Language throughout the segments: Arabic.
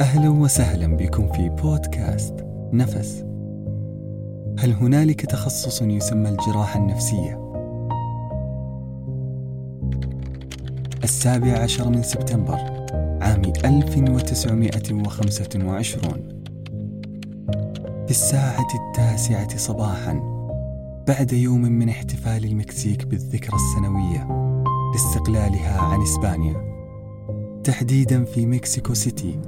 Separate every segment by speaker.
Speaker 1: أهلا وسهلا بكم في بودكاست نفس. هل هنالك تخصص يسمى الجراحة النفسية؟ السابع عشر من سبتمبر عام 1925 في الساعة التاسعة صباحا بعد يوم من احتفال المكسيك بالذكرى السنوية لاستقلالها عن إسبانيا تحديدا في مكسيكو سيتي.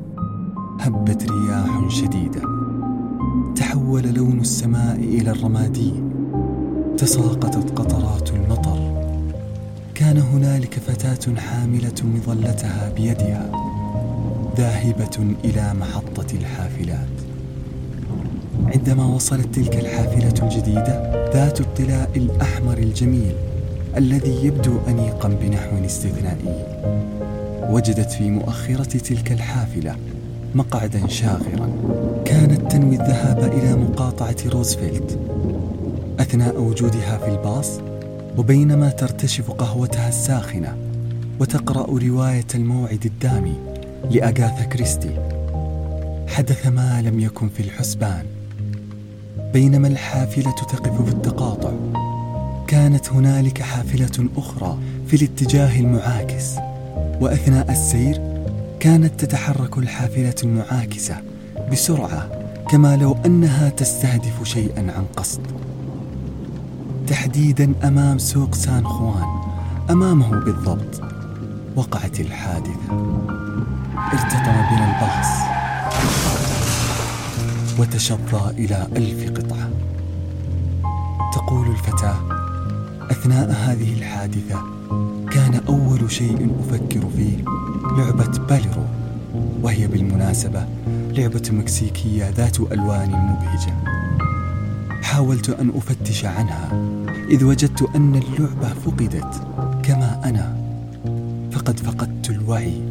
Speaker 1: هبت رياح شديدة. تحول لون السماء إلى الرمادي. تساقطت قطرات المطر. كان هنالك فتاة حاملة مظلتها بيدها ذاهبة إلى محطة الحافلات. عندما وصلت تلك الحافلة الجديدة ذات الطلاء الأحمر الجميل الذي يبدو أنيقا بنحو استثنائي وجدت في مؤخرة تلك الحافلة مقعدا شاغرا. كانت تنوي الذهاب إلى مقاطعة روزفلت أثناء وجودها في الباص وبينما ترتشف قهوتها الساخنة وتقرأ رواية الموعد الدامي لأغاثا كريستي. حدث ما لم يكن في الحسبان. بينما الحافلة تقف في التقاطع كانت هنالك حافلة أخرى في الاتجاه المعاكس. وأثناء السير كانت تتحرك الحافلة المعاكسة بسرعة كما لو أنها تستهدف شيئا عن قصد. تحديدا أمام سوق سان خوان أمامه بالضبط وقعت الحادثة. ارتطم بنا الباص. وتشظى إلى ألف قطعة. تقول الفتاة أثناء هذه الحادثة كان أول شيء أفكر فيه لعبة باليرو وهي بالمناسبة لعبة مكسيكية ذات ألوان مبهجة. حاولت أن أفتش عنها إذ وجدت أن اللعبة فقدت كما أنا. فقد فقدت الوعي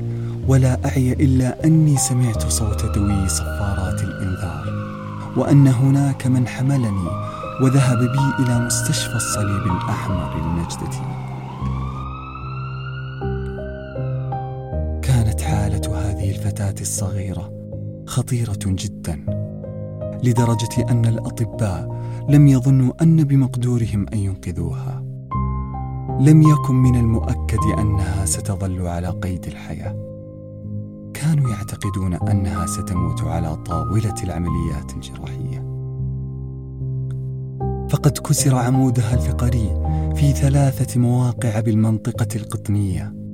Speaker 1: ولا أعي إلا أني سمعت صوت دوي صفارات الإنذار وأن هناك من حملني وذهب بي إلى مستشفى الصليب الأحمر لنجدتي حالة هذه الفتاة الصغيرة خطيرة جدا لدرجة أن الأطباء لم يظنوا أن بمقدورهم أن ينقذوها. لم يكن من المؤكد أنها ستظل على قيد الحياة. كانوا يعتقدون أنها ستموت على طاولة العمليات الجراحية. فقد كسر عمودها الفقري في ثلاثة مواقع بالمنطقة القطنية.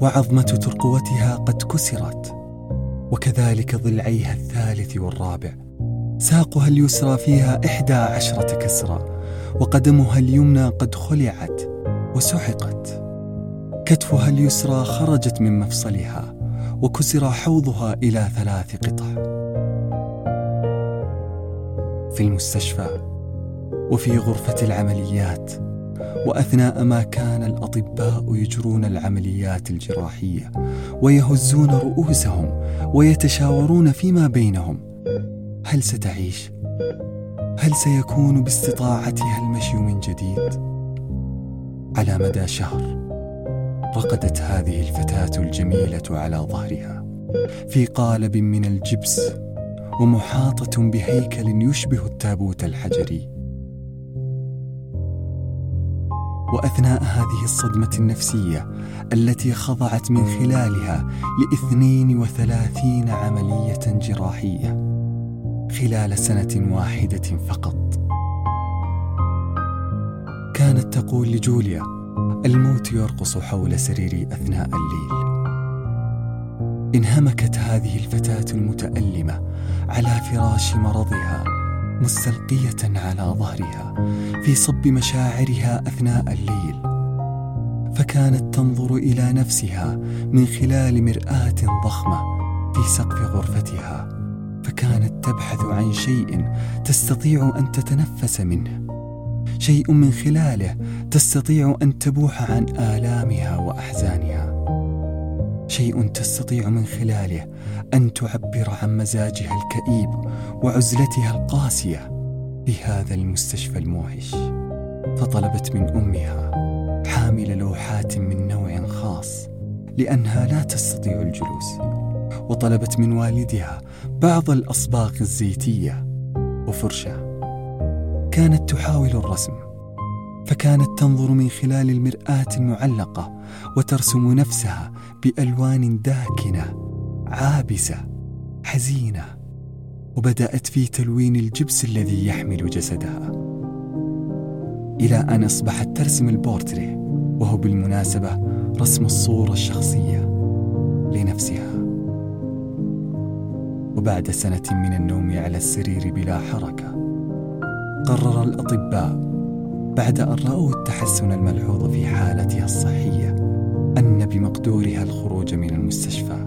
Speaker 1: وعظمة ترقوتها قد كسرت وكذلك ضلعيها الثالث والرابع. ساقها اليسرى فيها إحدى عشرة كسرة وقدمها اليمنى قد خلعت وسحقت. كتفها اليسرى خرجت من مفصلها وكسر حوضها إلى ثلاث قطع. في المستشفى وفي غرفة العمليات وأثناء ما كان الأطباء يجرون العمليات الجراحية ويهزون رؤوسهم ويتشاورون فيما بينهم. هل ستعيش؟ هل سيكون باستطاعتها المشي من جديد؟ على مدى شهر رقدت هذه الفتاة الجميلة على ظهرها في قالب من الجبس ومحاطة بهيكل يشبه التابوت الحجري. وأثناء هذه الصدمة النفسية التي خضعت من خلالها لاثنين وثلاثين عملية جراحية خلال سنة واحدة فقط. كانت تقول لجوليا الموت يرقص حول سريري أثناء الليل. انهمكت هذه الفتاة المتألمة على فراش مرضها. مستلقية على ظهرها في صب مشاعرها أثناء الليل. فكانت تنظر إلى نفسها من خلال مرآة ضخمة في سقف غرفتها. فكانت تبحث عن شيء تستطيع أن تتنفس منه. شيء من خلاله تستطيع أن تبوح عن آلامها وأحزانها. شيء تستطيع من خلاله أن تعبر عن مزاجها الكئيب وعزلتها القاسية في هذا المستشفى الموحش. فطلبت من أمها حامل لوحات من نوع خاص لأنها لا تستطيع الجلوس. وطلبت من والدها بعض الأصباغ الزيتية وفرشة كانت تحاول الرسم فكانت تنظر من خلال المرآة المعلقة وترسم نفسها بألوان داكنة عابسة حزينة وبدأت في تلوين الجبس الذي يحمل جسدها. إلى أن أصبحت ترسم البورتريه وهو بالمناسبة رسم الصورة الشخصية لنفسها. وبعد سنة من النوم على السرير بلا حركة قرر الأطباء بعد أن رأوا التحسن الملحوظ في حالتها الصحية أن بمقدورها الخروج من المستشفى.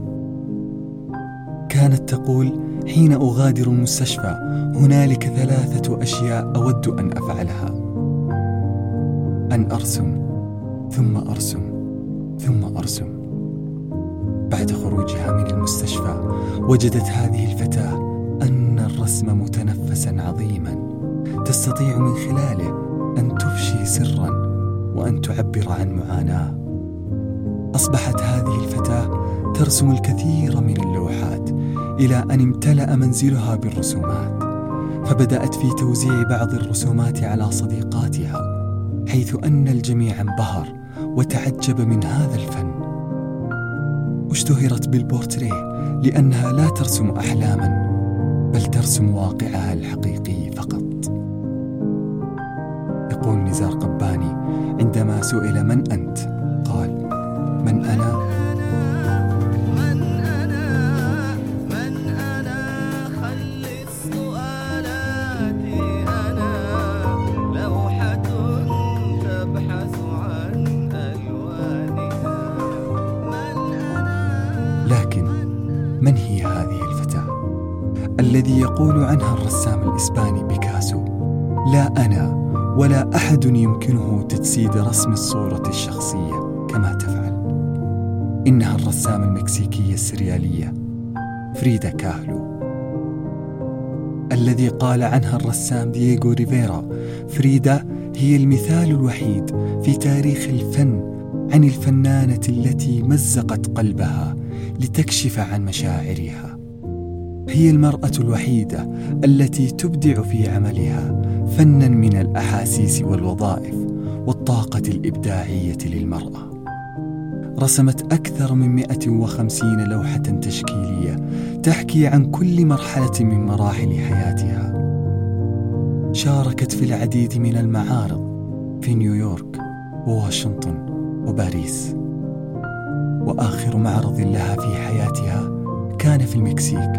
Speaker 1: كانت تقول حين أغادر المستشفى هنالك ثلاثة أشياء أود أن أفعلها. أن أرسم ثم أرسم ثم أرسم. بعد خروجها من المستشفى وجدت هذه الفتاة أن الرسم متنفسا عظيما تستطيع من خلاله تعبر عن معاناة. أصبحت هذه الفتاة ترسم الكثير من اللوحات إلى أن امتلأ منزلها بالرسومات فبدأت في توزيع بعض الرسومات على صديقاتها حيث أن الجميع انبهر وتعجب من هذا الفن. اشتهرت بالبورتريه لأنها لا ترسم أحلاما بل ترسم واقعها الحقيقي فقط. يقول نزار قباني عندما سئل من أنت؟ قال من أنا؟ من هي هذه الفتاة؟ الذي يقول عنها الرسام الإسباني بيكاسو لا أنا. ولا أحد يمكنه تجسيد رسم الصورة الشخصية كما تفعل. إنها الرسامة المكسيكية السريالية فريدا كاهلو. الذي قال عنها الرسام دييغو ريفيرا فريدا هي المثال الوحيد في تاريخ الفن عن الفنانة التي مزقت قلبها لتكشف عن مشاعرها. هي المرأة الوحيدة التي تبدع في عملها فنا من الأحاسيس والوظائف والطاقة الإبداعية للمرأة رسمت أكثر من 150 لوحة تشكيلية تحكي عن كل مرحلة من مراحل حياتها. شاركت في العديد من المعارض في نيويورك وواشنطن وباريس. وآخر معرض لها في حياتها كان في المكسيك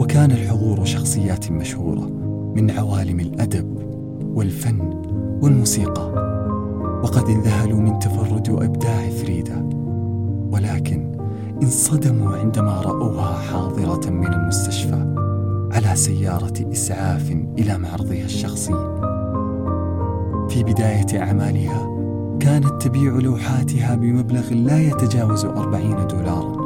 Speaker 1: وكان الحضور شخصيات مشهورة من عوالم الأدب والفن والموسيقى. وقد انذهلوا من تفرد وإبداع فريدة. ولكن انصدموا عندما رأوها حاضرة من المستشفى على سيارة إسعاف إلى معرضها الشخصي. في بداية أعمالها كانت تبيع لوحاتها بمبلغ لا يتجاوز أربعين دولارا.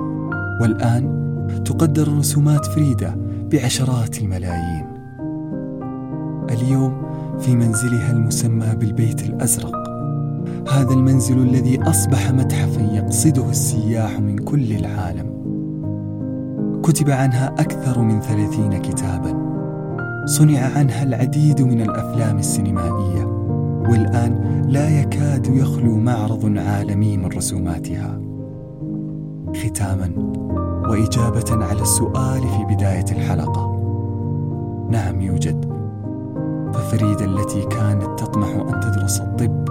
Speaker 1: والآن تقدر رسومات فريدة بعشرات الملايين. اليوم في منزلها المسمى بالبيت الأزرق. هذا المنزل الذي أصبح متحفا يقصده السياح من كل العالم. كتب عنها أكثر من ثلاثين كتابا. صنع عنها العديد من الأفلام السينمائية والآن لا يكاد يخلو معرض عالمي من رسوماتها. ختاما وإجابة على السؤال في بداية الحلقة. نعم يوجد. ففريدة التي كانت تطمح أن تدرس الطب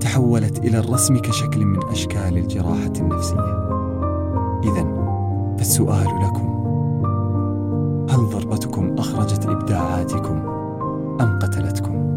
Speaker 1: تحولت إلى الرسم كشكل من أشكال الجراحة النفسية إذا فالسؤال لكم هل ضربتكم أخرجت إبداعاتكم أم قتلتكم؟